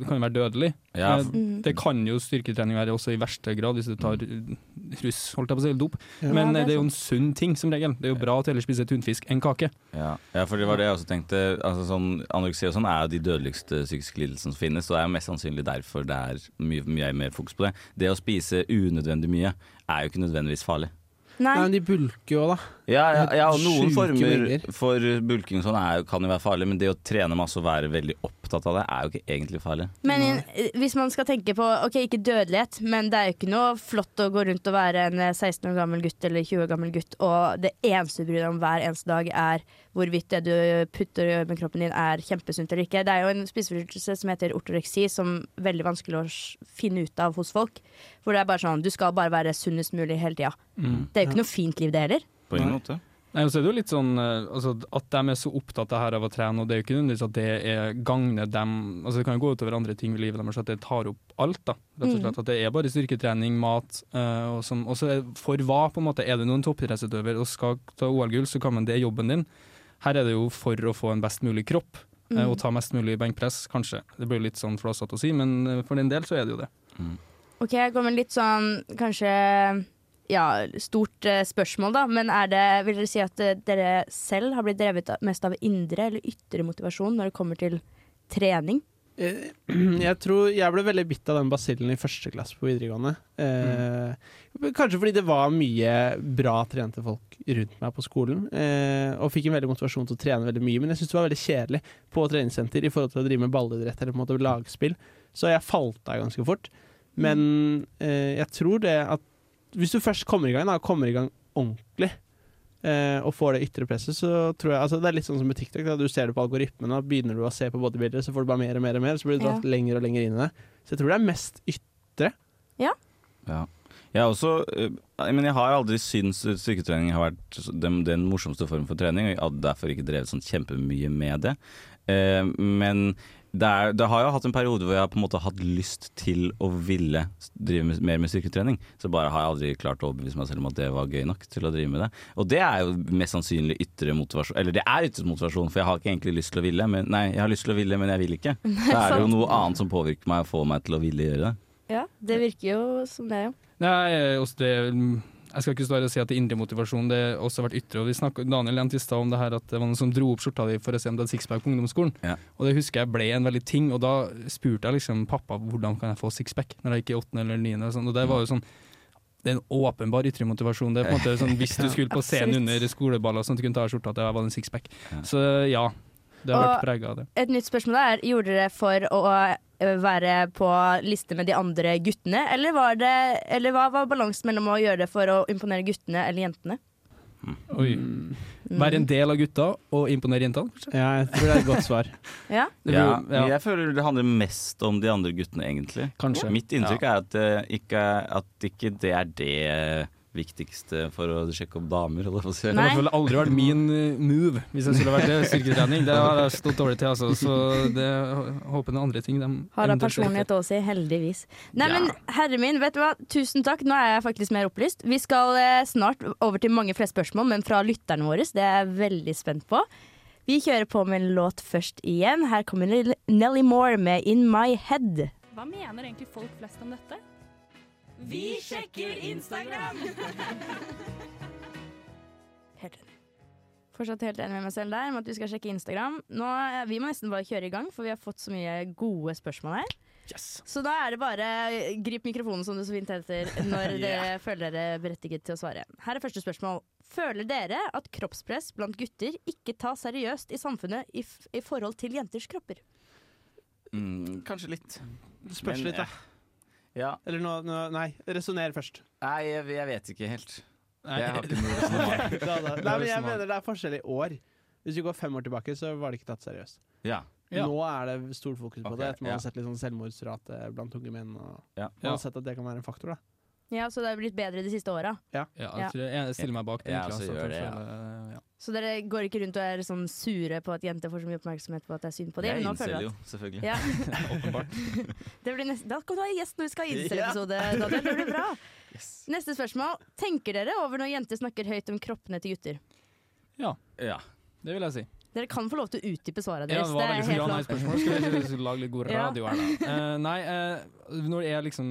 det kan jo være dødelig. Ja, Eh, Mm. Det kan jo styrketrening være også i verste grad, hvis du tar russ, holdt jeg på å si, eller dop. Ja. Men Ja, det er eh, det er jo en sunn ting, som regel. Det er jo bra å heller spise tunfisk enn kake. Ja. ja, for det var det jeg også tenkte. Altså, sånn, anoreksi og sånn er jo de dødeligste psykiske lidelsene som finnes, og det er jo mest sannsynlig derfor det er mye, mye mer fokus på det. Det å spise unødvendig mye er jo ikke nødvendigvis farlig. Nei. Nei, men de bulker jo, da. Ja, ja, ja og noen Sjuke former mengder. for bulking og sånn er, kan jo være farlig, men det å trene masse og være veldig opptatt av det, er jo ikke egentlig farlig. Men i- hvis man skal tenke på Ok, ikke dødelighet, men det er jo ikke noe flott å gå rundt og være en eh, 16 år gammel gutt eller 20 år gammel gutt, og det eneste du bryr deg om hver eneste dag, er hvorvidt det du putter med kroppen din, er kjempesunt eller ikke. Det er jo en spiseforstyrrelse som heter ortoreksi, som er veldig vanskelig å finne ut av hos folk. Hvor det er bare sånn Du skal bare være sunnest mulig hele tida. Det er jo ikke noe fint liv, det heller. På ingen måte. Nei, så er det jo litt sånn eh, altså, At de er så opptatt av, her av å trene, og det er jo ikke nødvendigvis at det er gagner dem altså Det kan jo gå utover andre ting i livet deres, at det tar opp alt. da Rett og slett At det er bare styrketrening, mat, uh, og som, og så for hva, på en måte. Er du noen toppidrettsutøver og skal ta OL-gull, så kan man det er jobben din. Her er det jo for å få en best mulig kropp, eh, Mm. og ta mest mulig benkpress, kanskje. Det blir litt sånn flåsete å si, men for din del så er det jo det. Ok, jeg kommer litt sånn kanskje ja, stort eh, spørsmål, da. Men er det, vil dere si at eh, dere selv har blitt drevet mest av indre eller ytre motivasjon når det kommer til trening? Eh, Jeg tror jeg ble veldig bitt av den basillen i første klasse på videregående. Eh, Kanskje fordi det var mye bra trente folk rundt meg på skolen. Eh, og fikk en veldig motivasjon til å trene veldig mye. Men jeg syntes det var veldig kjedelig på treningssenter i forhold til å drive med ballidrett eller på en måte lagspill. Så jeg falt av ganske fort. Men eh, jeg tror det at hvis du først kommer i gang, da, kommer i gang ordentlig, eh, og får det ytre presset, så tror jeg altså Det er litt sånn som med TikTok. Da. Du ser det på algoritmen, begynner du å se på bodybuildere, så får du bare mer og mer, og mer så blir du Ja. dratt lenger og lenger inn i det. Så jeg tror det er mest ytre. Ja. Jeg, er også, eh, men jeg har aldri syntes styrketrening har vært den, den morsomste formen for trening, og jeg hadde derfor ikke drevet sånn kjempemye med det. Eh, men det, er, det har jo hatt en periode hvor jeg har på en måte hatt lyst til å ville drive med, mer med styrketrening. Så bare har jeg aldri klart å overbevise meg selv om at det var gøy nok til å drive med det. Og det er jo mest sannsynlig ytre motivasjon Eller det er ytre motivasjon, for jeg har ikke egentlig lyst til å ville. Men, nei, jeg har lyst til å ville, men jeg vil ikke. Så er det jo noe annet som påvirker meg og får meg til å ville gjøre det. Ja, det virker jo som det, jo. Nei, eh, også det, jeg skal ikke stå her og si at det er indre motivasjon, det har også vært ytre. Og vi snakket, Daniel nevnte i stad om det her at det var noen som dro opp skjorta di for å se om du hadde sixpack på ungdomsskolen. Ja. Og det husker jeg ble en veldig ting, og da spurte jeg liksom pappa hvordan kan jeg få sixpack når jeg gikk i åttende eller niende. Og, sånn, og det var jo sånn det er en åpenbar ytre motivasjon. Det er på en måte sånn, Hvis du skulle på scenen under skoleballer, sånn at du kunne ta av skjorta, at det var en sixpack. Ja. Så ja, det har Og- vært prega av det. Et nytt spørsmål er, gjorde dere for å eh, være på liste med de andre guttene, eller, var det, eller hva var balansen mellom å gjøre det for å imponere guttene eller jentene? Oi. Mm. Være en del av gutta og imponere jentene, kanskje? Ja, jeg tror det er et godt svar. Ja. Ja, blir- ja. Jeg føler det handler mest om de andre guttene, egentlig. Kanskje. Mitt inntrykk er at, det ikke, at ikke det er det viktigste for å sjekke opp damer. Eller Det har i hvert fall aldri vært min eh, move hvis jeg skulle vært det. Styrketrening. Det har jeg stått dårlig til, altså. Så det håper jeg andre ting de Har da personlighet å si, heldigvis. Nei, Ja. men herre min, vet du hva? Tusen takk, nå er jeg faktisk mer opplyst. Vi skal eh, snart over til mange flere spørsmål, men fra lytterne våre. Det er jeg veldig spent på. Vi kjører på med en låt først igjen. Her kommer Nelly Moore med In My Head. Hva mener egentlig folk flest om dette? Vi sjekker Instagram! Helt enig. Fortsatt helt enig med meg selv der om at vi skal sjekke Instagram. Nå, eh, vi må nesten bare kjøre i gang, for vi har fått så mye gode spørsmål her. Yes. Så da er det bare eh, grip mikrofonen som det så fint heter, når dere føler dere berettiget til å svare. Her er første spørsmål. Føler dere at kroppspress blant gutter ikke tas seriøst i samfunnet i, f i forhold til jenters kropper? Mm, kanskje litt. Det spørs Men, litt, da. Ja. Eller nå, nå Nei, resonner først. Nei, jeg, jeg vet ikke helt. Nei. Jeg har ikke noe resonnement. Nei, men jeg mener det er forskjell i år. Hvis vi går fem år tilbake, så var det ikke tatt seriøst. Ja. Ja. Nå er det stort fokus på okay, det. Etter man ja. har sett litt sånn selvmordsrate blant unge menn. Og Ja. man har sett at det kan være en faktor. da Ja, Så det er blitt bedre de siste åra. Ja, Ja. jeg, tror jeg stiller meg bak det. Ja, så altså, det, ja. ja. Så dere går ikke rundt og er sånn sure på at jenter får så mye oppmerksomhet på at det er synd på dem? Jeg innser jeg jo, selvfølgelig. Ja. Åpenbart. Det blir neste, da kan du ha gjest når vi skal ha Ja. incel-episode, Daniel. Det blir bra. Yes. Neste spørsmål. Tenker dere over når jenter snakker høyt om kroppene til gutter? Ja. ja. Det vil jeg si. Dere kan få lov til å utdype svaret Ja, det var veldig er sånn helt ja-nei-spørsmål. Skal vi lage litt god radio her, da? Uh, nei, uh, når jeg liksom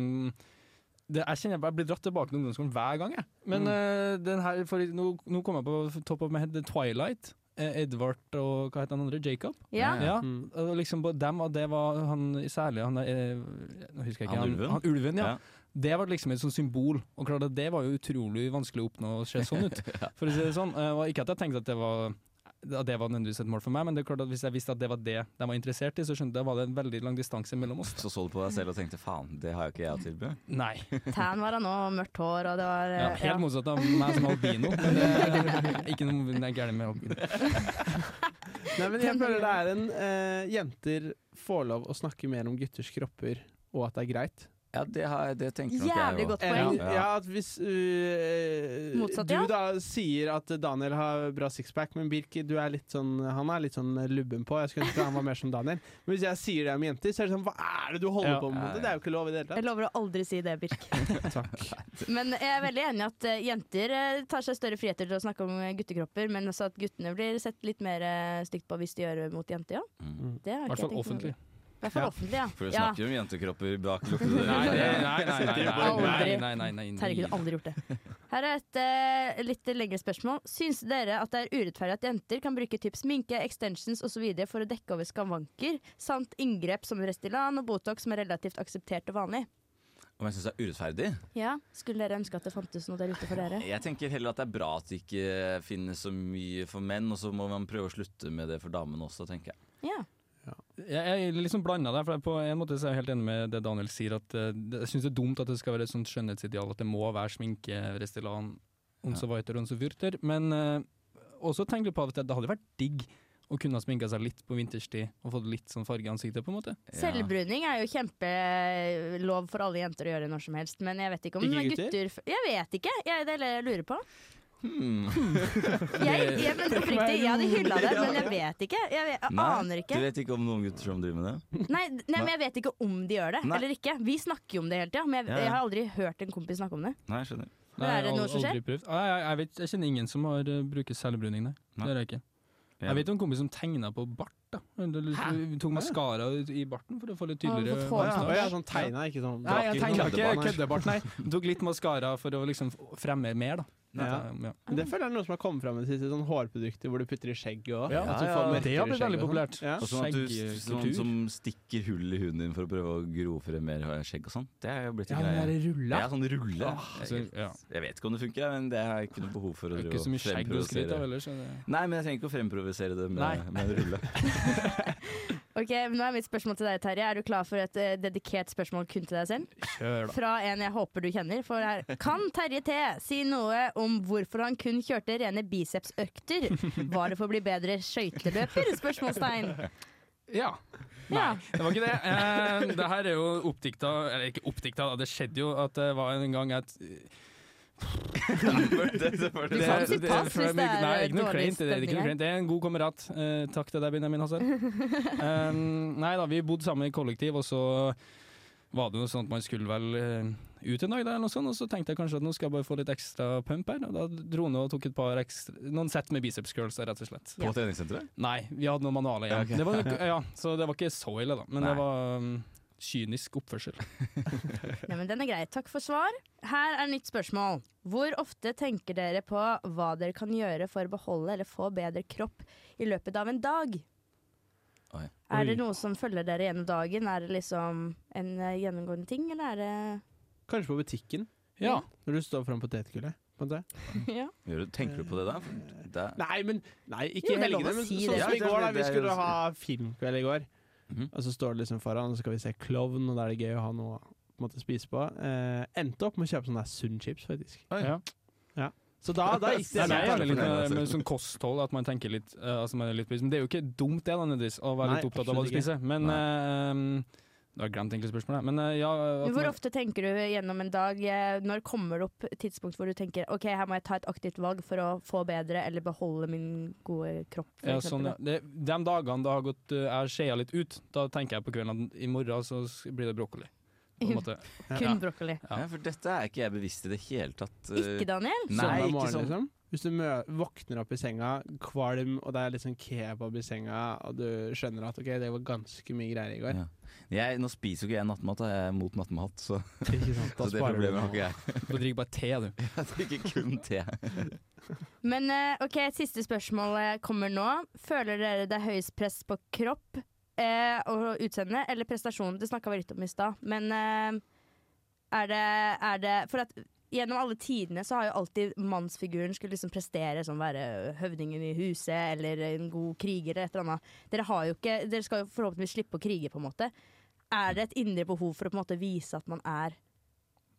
det, Jeg kjenner jeg blir dratt tilbake til ungdomsskolen hver gang, jeg. Men eh, den her, for, nå, nå kom jeg på top of my head Twilight. Eh, Edvard og hva het han andre? Jacob? Ja. Ja, Mm. og liksom dem, og det var han særlig han, eh, Nå husker jeg ikke. Han ulven? Han, ulven, ja. Ja. Det var liksom et sånt symbol, og klart at det var jo utrolig vanskelig å oppnå å se sånn ut. For å si det sånn. Ikke at jeg tenkte at det var det var nødvendigvis et mål for meg, men det er klart at hvis jeg visste at det var det de var interessert i, så skjønte jeg da var det en veldig lang distanse mellom oss. Så så du på deg selv og tenkte faen, det har jo ikke jeg å tilby. Nei. Tan var han òg, mørkt hår, og det var Ja, Helt helt motsatt av meg som albino. Men det er ikke noe gærent med albino. Nei, men jeg føler det er en uh, Jenter får lov å snakke mer om gutters kropper, og at det er greit. Ja, det, har, det tenker nok Jævlig jeg godt poeng. Ja, ja, at hvis uh, Motsatt, du ja. da sier at Daniel har bra sixpack, men Birk du er litt sånn, han er litt sånn lubben på. Jeg skulle ønske han var mer som Daniel. Men hvis jeg sier det om jenter, så er det sånn Hva er det du holder Ja. på med? Det er jo ikke lov i det hele Jeg lover å aldri si det, Birk. Takk. Men jeg er veldig enig i at eh, jenter eh, tar seg større friheter til å snakke om guttekropper, men også at guttene blir sett litt mer stygt på hvis de gjør det mot jenter. Ja. Mm. Det har ikke jeg tenkt offentlig. offentlig. I hvert fall Ja. offentlig, ja. For du snakker jo om jentekropper bak lukkede dører. nei, nei, nei, nei. Herregud, aldri gjort det. Her er et uh, litt lengre spørsmål. Syns dere at det er urettferdig at jenter kan bruke typ sminke, extensions osv. for å dekke over skavanker, samt inngrep som Restylane og Botox som er relativt akseptert og vanlig? Om jeg syns det er urettferdig? Ja, Skulle dere ønske at det fantes noe der ute for dere? Jeg tenker heller at det er bra at det ikke finnes så mye for menn, og så må man prøve å slutte med det for damene også, tenker jeg. Ja. Jeg er liksom blanda der, for på en måte så er jeg helt enig med det Daniel sier. At eh, Jeg syns det er dumt at det skal være et sånt skjønnhetsideal at det må være sminke, Restylane, und so weiter und so furter. Men eh, også tenk litt på at det, hadde vært digg å kunne ha sminka seg litt på vinterstid og fått litt sånn farge i ansiktet, på en måte. Selvbruning er jo kjempelov for alle jenter å gjøre når som helst, men jeg vet ikke om Ikke gutter? Jeg vet ikke, jeg, det er det jeg lurer på. Hmm. Jeg, jeg, men oppriktig, jeg hadde hylla det, men jeg vet ikke. Jeg, vet, jeg Nei, aner ikke. Du vet ikke om noen gutter som driver med det? Nei, nei, men jeg vet ikke om de gjør det Nei. eller ikke. Vi snakker jo om det hele tida, men jeg, jeg har aldri hørt en kompis snakke om det. Nei, jeg skjønner. Men er det noe som skjer? Ah, jeg, jeg, vet, jeg kjenner ingen som har uh, bruker selvbruning, nei. Nei. Det gjør jeg ikke. Jeg vet jo en kompis som tegna på bart. Da Du Tok maskara i barten for å få litt tydeligere få mustache. Ja, sånn tegna, ikke sånn Nei, jeg tegna ikke køddebart. nei. Tok litt maskara for å liksom fremme mer, da. Ja. Ja. Det føler jeg er noe som har kommet fram i det siste. Sånn hårprodukter hvor du putter i skjegget òg. Ja, ja, ja. Det har blitt veldig populært. Ja. Og sånn at du sånn som stikker hull i huden din for å prøve å gro frem mer skjegg og sånn. Det er jo blitt en Ja, greie. rulla. Ja, sånn rulle. Ah, altså, ja. jeg vet ikke om det funker, men det har jeg ikke noe behov for å er ikke så mye skjegg å skryte av fremprovosere. Nei, men jeg trenger ikke å fremprovosere det med, med rulle. Ok, men Nå er mitt spørsmål til deg, Terje. Er du klar for et eh, dedikert spørsmål kun til deg selv? Kjør, da. Fra en jeg håper du kjenner. For her. Kan Terje T si noe om hvorfor han kun kjørte rene bicepsøkter? Var det for å bli bedre skøyteløper? Spørsmålstegn. Ja. Ja. Nei, det var ikke det. Eh, det her er jo oppdikta Eller ikke oppdikta, da. det skjedde jo at det var en gang at kan si pass hvis det er Nei, ikke noe kleint. Det er, ikke noe kleint. det er en god kamerat. Eh, takk til deg, Benjamin Hazard. um, nei da, vi bodde sammen i kollektiv, og så var det jo sånn at man skulle vel eh, ut en dag, der, sånt, og så tenkte jeg kanskje at nå skal jeg bare få litt ekstra pump her. Og da dro han og tok et par ekstra, noen sett med biceps curls, rett og slett. På treningssenteret? Nei, vi hadde noen manualer igjen. Ja, ok. Det var, nok- ja, så det var ikke så ille, da. Men Nei. det var um, kynisk oppførsel. Ja, men den er grei. Takk for svar. Her er nytt spørsmål. Hvor ofte tenker dere på hva dere kan gjøre for å beholde eller få bedre kropp i løpet av en dag? Oi. Er det noe som følger dere gjennom dagen? Er det liksom en eh, gjennomgående ting, eller er det Kanskje på butikken, Ja. når du står foran potetgullet. ja. Tenker du på det da? Det, Nei, men nei, ikke i helgene. Men sånn som i går, da. Vi skulle ha filmkveld i går. Mhm. Og så står det liksom foran, og så skal vi se klovn, og da er det gøy å ha noe på en måte, å spise på. Eh, endte opp med å kjøpe sånne der Sunn-chips, faktisk. Oi. Ja. Så da, da gikk det Nei, det er litt med, med sånn kosthold, at man tenker litt, uh, altså man er litt. Men det er jo ikke dumt det, da, nødvendigvis, å være Nei, litt opptatt av hva du spiser. Men eh, Jeg har glemt egentlig spørsmålet. Men eh, ja Hvor ofte tenker du gjennom en dag eh, Når kommer det opp tidspunkt hvor du tenker Ok, her må jeg ta et aktivt valg for å få bedre eller beholde min gode kropp? Ja, sånn, ja. det, de dagene det har gått jeg jeg skjea litt ut, da tenker jeg på kvelden at i morgen så blir det brokkoli. Kun Ja. brokkoli. Ja. Ja, for dette er ikke jeg bevisst i det hele tatt. eh, Ikke Daniel? Nei, ikke sånn. liksom. Hvis du mø våkner opp i senga, kvalm, og det er litt sånn kebab i senga, og du skjønner at ok, det var ganske mye greier i går. Ja. Jeg, nå spiser jo ikke jeg nattmat, jeg er mot nattmat, så, Ikke sant? Da så det problemet har ikke jeg. Du drikker bare te, du. Jeg drikker kun te. Men eh, ok, siste spørsmål eh, kommer nå. Føler dere det er høyest press på kropp eh, og utseende eller prestasjon? Det snakka vi litt om i stad, men eh, er, det, er det For at gjennom alle tidene så har jo alltid mannsfiguren skulle liksom prestere som være høvdingen i huset eller en god kriger eller et eller annet. Dere, har jo ikke, dere skal jo forhåpentligvis slippe å krige, på en måte. Er det et indre behov for å på en måte vise at man er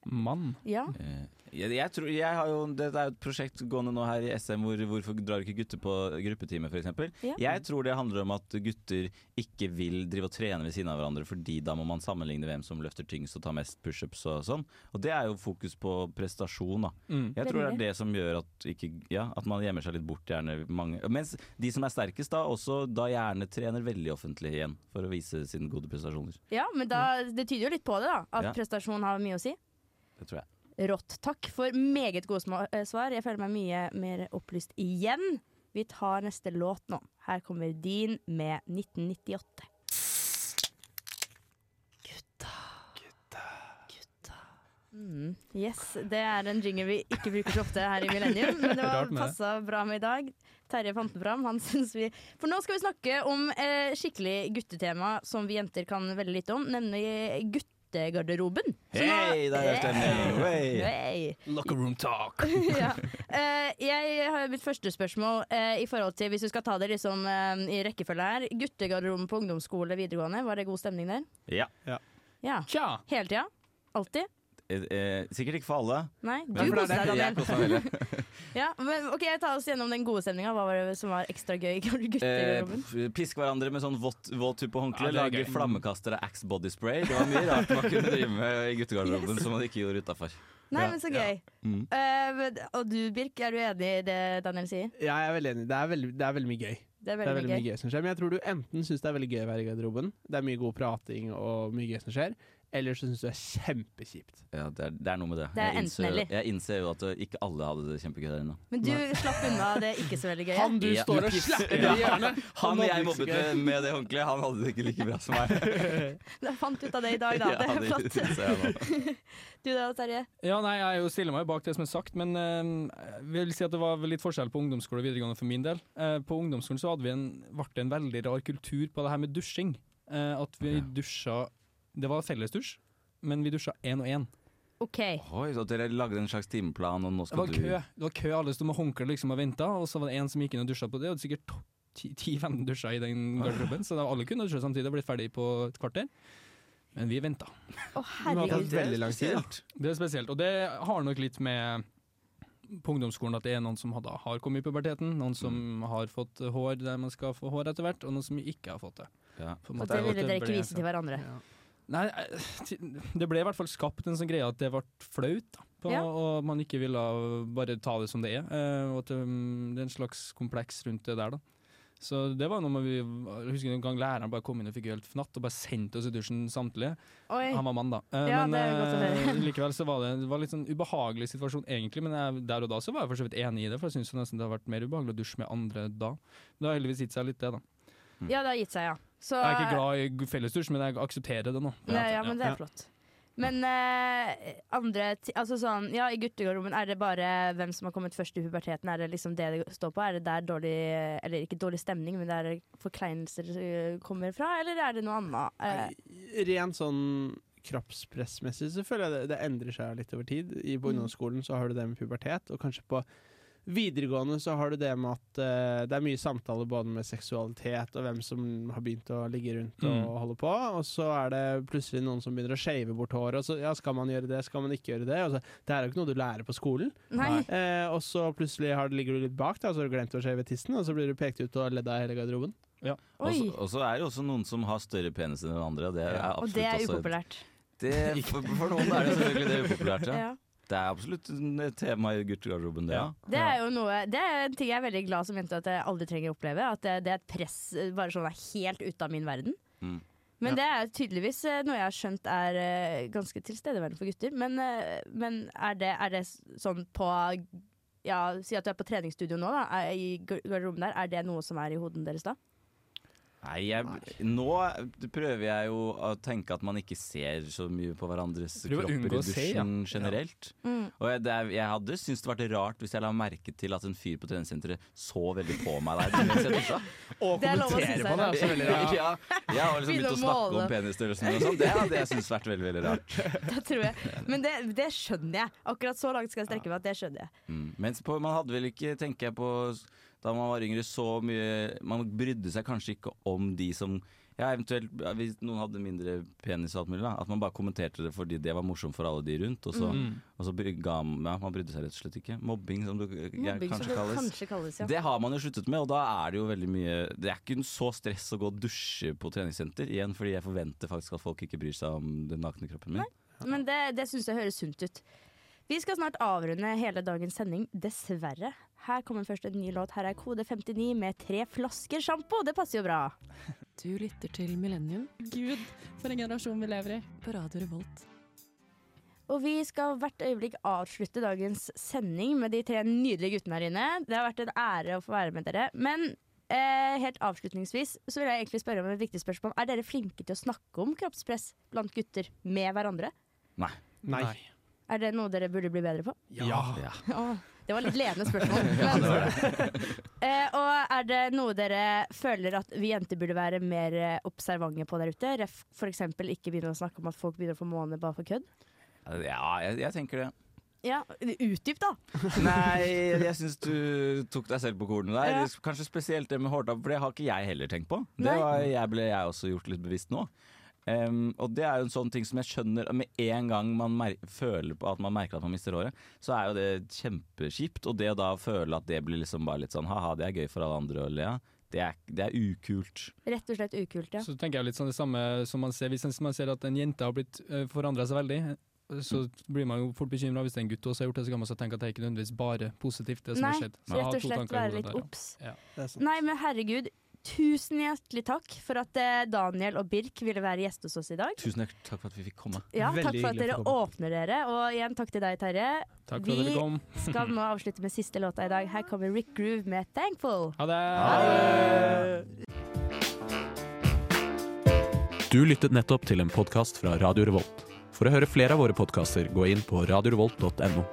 Mann. Ja? Eh, Jeg, jeg tror, jeg har jo, det er jo et prosjekt gående nå her i SM hvor hvorfor drar ikke gutter på gruppetime f.eks. Ja. Jeg tror det handler om at gutter ikke vil drive og trene ved siden av hverandre, fordi da må man sammenligne hvem som løfter tyngst og tar mest pushups og sånn. Og det er jo fokus på prestasjon, da. Mm. Jeg tror det er det som gjør at, ikke, ja, at man gjemmer seg litt bort. Gjerne mange. Mens de som er sterkest, da også da gjerne trener veldig offentlig igjen for å vise sine gode prestasjoner. ja, men da, det tyder jo litt på det, da. At Ja. prestasjon har mye å si. Det tror jeg. Rått. Takk for meget gode eh, svar. Jeg føler meg mye mer opplyst igjen. Vi tar neste låt nå. Her kommer Din med 1998. Gutta. Gutta. Mm, yes, det er en jingle vi ikke bruker så ofte her i Millennium, men det var passa bra med i dag. Terje fant den fram. Han synes vi For nå skal vi snakke om eh, skikkelig guttetema som vi jenter kan veldig lite om, nemlig guttegarderoben. Så Hei, der er stemning! Hey. Hey. Locker room talk. ja. uh, jeg har mitt første spørsmål uh, i forhold til Hvis du skal ta det liksom uh, i rekkefølge her. Guttegarderoben på ungdomsskole videregående, var det god stemning der? Ja. Ja. Tja. Hele tida? Alltid? Eh, eh, sikkert ikke for alle. Nei? Du koste deg, Daniel. veldig. Ja, men, ok, Ta oss gjennom den gode stemninga. Hva var det som var ekstra gøy i Eh, piske hverandre med sånn våt, våt tupp og håndkle. Ja, lage flammekastere Axe body spray. Det var mye rart man kunne drive med i guttegarderoben som man ikke gjorde utafor. Nei, men så ja. gøy. Mm. Uh, og du, Birk, er du enig i det Daniel sier? Ja, jeg er veldig enig. Det er veldig, det er veldig mye gøy. Det er Det er veldig, mye gøy. mye gøy som skjer Men jeg tror du enten syns det er veldig gøy å være i garderoben, det er mye god prating og mye gøy som skjer, eller så syns du det er kjempekjipt. Ja, det er, det er noe med det. Det jeg, innser, jeg innser jo at ikke alle hadde det kjempegøy der inne. Men du slapp unna det ikke så veldig gøye. Han du Ja. står og slapper i hjørnet! Han hadde jeg mobbet med, med det håndkleet, han hadde det ikke like bra som meg. Jeg fant ut av det i dag, da. Det er flott. Du da, Terje? Ja, nei, jeg er jo stiller meg bak det som er sagt, men eh, vil si at det var litt forskjell på ungdomsskole og videregående for min del. Uh, på ungdomsskolen så hadde vi en, ble det en veldig rar kultur på det her med dusjing. Uh, at vi okay. dusja Det var fellesdusj, men vi dusja én og én. OK. Oi, så dere lagde en slags timeplan, og nå Det skal var du kø, det var kø alle sto med håndkle liksom og venta, og så var det en som gikk inn og dusja på det, og det var sikkert to- 10-15 dusjer i den garderoben, så da alle kunne dusje samtidig og blitt ferdig på et kvarter. Men vi venta. Å, herregud. det er herregud. veldig lang tid. Det er spesielt, og det har nok litt med på ungdomsskolen at det er noen som hadde, har kommet i puberteten, noen som Mm. har fått hår der man skal få hår etter hvert, og noen som ikke har fått det. Ja. En det ville dere ikke vise til hverandre. Ja. Nei, eh, det ble i hvert fall skapt en sånn greie at det ble flaut, da, på, Ja. og man ikke ville bare ta det som det er. eh, Og at um, det er en slags kompleks rundt det der, da. Så det var noe vi Jeg husker en gang læreren bare kom inn og fikk helt fnatt og bare sendte oss i dusjen samtlige. Oi. Han var mann, da. Eh, Ja, men likevel så var det, det var litt sånn ubehagelig situasjon egentlig, men jeg, der og da så var jeg for så vidt enig i det, for jeg syns nesten det har vært mer ubehagelig å dusje med andre da. Men Det har heldigvis gitt seg litt, det, da. Ja, det har gitt seg, ja. Så, Jeg er ikke glad i fellesdusj, men jeg aksepterer det nå. Ja, ja, men det er flott. Men eh, andre ti- Altså sånn, ja, i guttegarderoben, er det bare hvem som har kommet først i puberteten? Er det liksom det det står på? Er det der dårlig Eller ikke dårlig stemning, men der forkleinelser eh, kommer fra? Eller er det noe annet? Eh, Rent sånn kroppspressmessig så føler jeg det, det endrer seg litt over tid. I, på Mm. ungdomsskolen så har du det med pubertet, og kanskje på videregående så har du det med at uh, det er mye samtaler både med seksualitet og hvem som har begynt å ligge rundt og Mm. holde på, og så er det plutselig noen som begynner å shave bort håret, og så ja, skal man gjøre det, skal man ikke gjøre det? Så, det er jo ikke noe du lærer på skolen. nei. Eh, og så plutselig har, ligger du litt bak, da, og så har du glemt å shave tissen, og så blir du pekt ut og ledd av hele garderoben. Og så- Og så er det også noen som har større penis enn andre, og det er Og absolutt det er også upopulært. Det, for, for noen er det selvfølgelig det upopulært, ja. Ja. Det er absolutt et tema i guttegarderoben, det. Ja. Det er jo noe Det er en ting jeg er veldig glad som jente at jeg aldri trenger å oppleve. At det, det er et press bare sånn er helt ute av min verden. Mm. Men det er tydeligvis eh, noe jeg har skjønt er eh, ganske tilstedeværende for gutter. Men, eh, men er, det, er det sånn på ja, Si at du er på treningsstudio nå, da, i garderoben der. Er det noe som er i hodene deres da? Nei, jeg, nå prøver jeg jo å tenke at man ikke ser så mye på hverandres kropper i dusjen se, ja. generelt. generelt. Mm. Og jeg, det jeg hadde syntes det vært rart hvis jeg la merke til at en fyr på treningssenteret så veldig på meg der mens jeg dusja. Og Det er kommentere på det. Altså, veldig rart. Ja, jeg har liksom begynt å å snakke om penisstørrelsen og sånn. Det hadde jeg syntes vært veldig, veldig rart. Det tror jeg. Men det, det skjønner jeg. Akkurat så langt skal jeg strekke meg at det skjønner jeg. Mm. Mens på, man hadde vel ikke, tenker jeg på da man var yngre, så mye Man brydde seg kanskje ikke om de som ja, eventuelt Hvis noen hadde mindre penis og alt mulig, da. At man bare kommenterte det fordi det var morsomt for alle de rundt. Og så, Mm. og så bry- ga, ja, man brydde seg rett og slett ikke. Mobbing, som det Mobbing, som kanskje det kalles. kanskje kalles, ja. Det har man jo sluttet med, og da er det jo veldig mye Det er ikke så stress å gå og dusje på treningssenter igjen, fordi jeg forventer faktisk at folk ikke bryr seg om den nakne kroppen min. Men det, det syns jeg høres sunt ut. Vi skal snart avrunde hele dagens sending, dessverre. Her kommer først en ny låt. Her er Kode 59 med tre flasker sjampo. Det passer jo bra. Du lytter til Millennium Gud, for en generasjon vi lever i. på Radio Revolt. Og vi skal hvert øyeblikk avslutte dagens sending med de tre nydelige guttene her inne. Det har vært en ære å få være med dere. Men eh, helt avslutningsvis så vil jeg egentlig spørre om et viktig spørsmål. Er dere flinke til å snakke om kroppspress blant gutter med hverandre? Nei. Nei. Er det noe dere burde bli bedre på? Ja. Ja. Det var litt ledende spørsmål. Men, eh, og er det noe dere føler at vi jenter burde være mer eh, observante på der ute? Ref f.eks. ikke begynne å snakke om at folk begynner å få måne bare for kødd? Ja, jeg, jeg tenker det. Ja, utdyp da! Nei, jeg syns du tok deg selv på kornet der. Ja. Kanskje spesielt det med hårtapp, for det har ikke jeg heller tenkt på. Det var, jeg ble jeg også gjort litt bevisst nå. Em, og det er jo en sånn ting som jeg skjønner Med en gang man mer føler på at man merker at man mister håret, så er jo det kjempekjipt. Og det å da føle at det blir liksom bare litt sånn ha-ha, det er gøy for alle andre å le av, det, er- det er ukult. Rett og slett ukult, ja. Så tenker jeg litt sånn det samme som man ser hvis man ser at en jente har blitt uh, forandra seg veldig. så blir man jo fort bekymra hvis det er en gutt også har gjort det, så kan man så tenke at det er ikke nødvendigvis bare positivt, det som Nei, har skjedd. Nei, rett og slett være litt obs. Ja. Nei, men herregud, tusen hjertelig takk for at eh, Daniel og Birk ville være gjest hos oss i dag. Tusen hjertelig takk for at vi fikk komme. Ja, Veldig takk for at dere for åpner dere, og igjen takk til deg, Terje. Takk for at dere kom. Vi skal nå avslutte med siste låta i dag. Her kommer Rick Groove med 'Thankful'. Ha det! Du lyttet nettopp til en podkast fra Radio Revolt. For å høre flere av våre podkaster, gå inn på radiorevolt.no.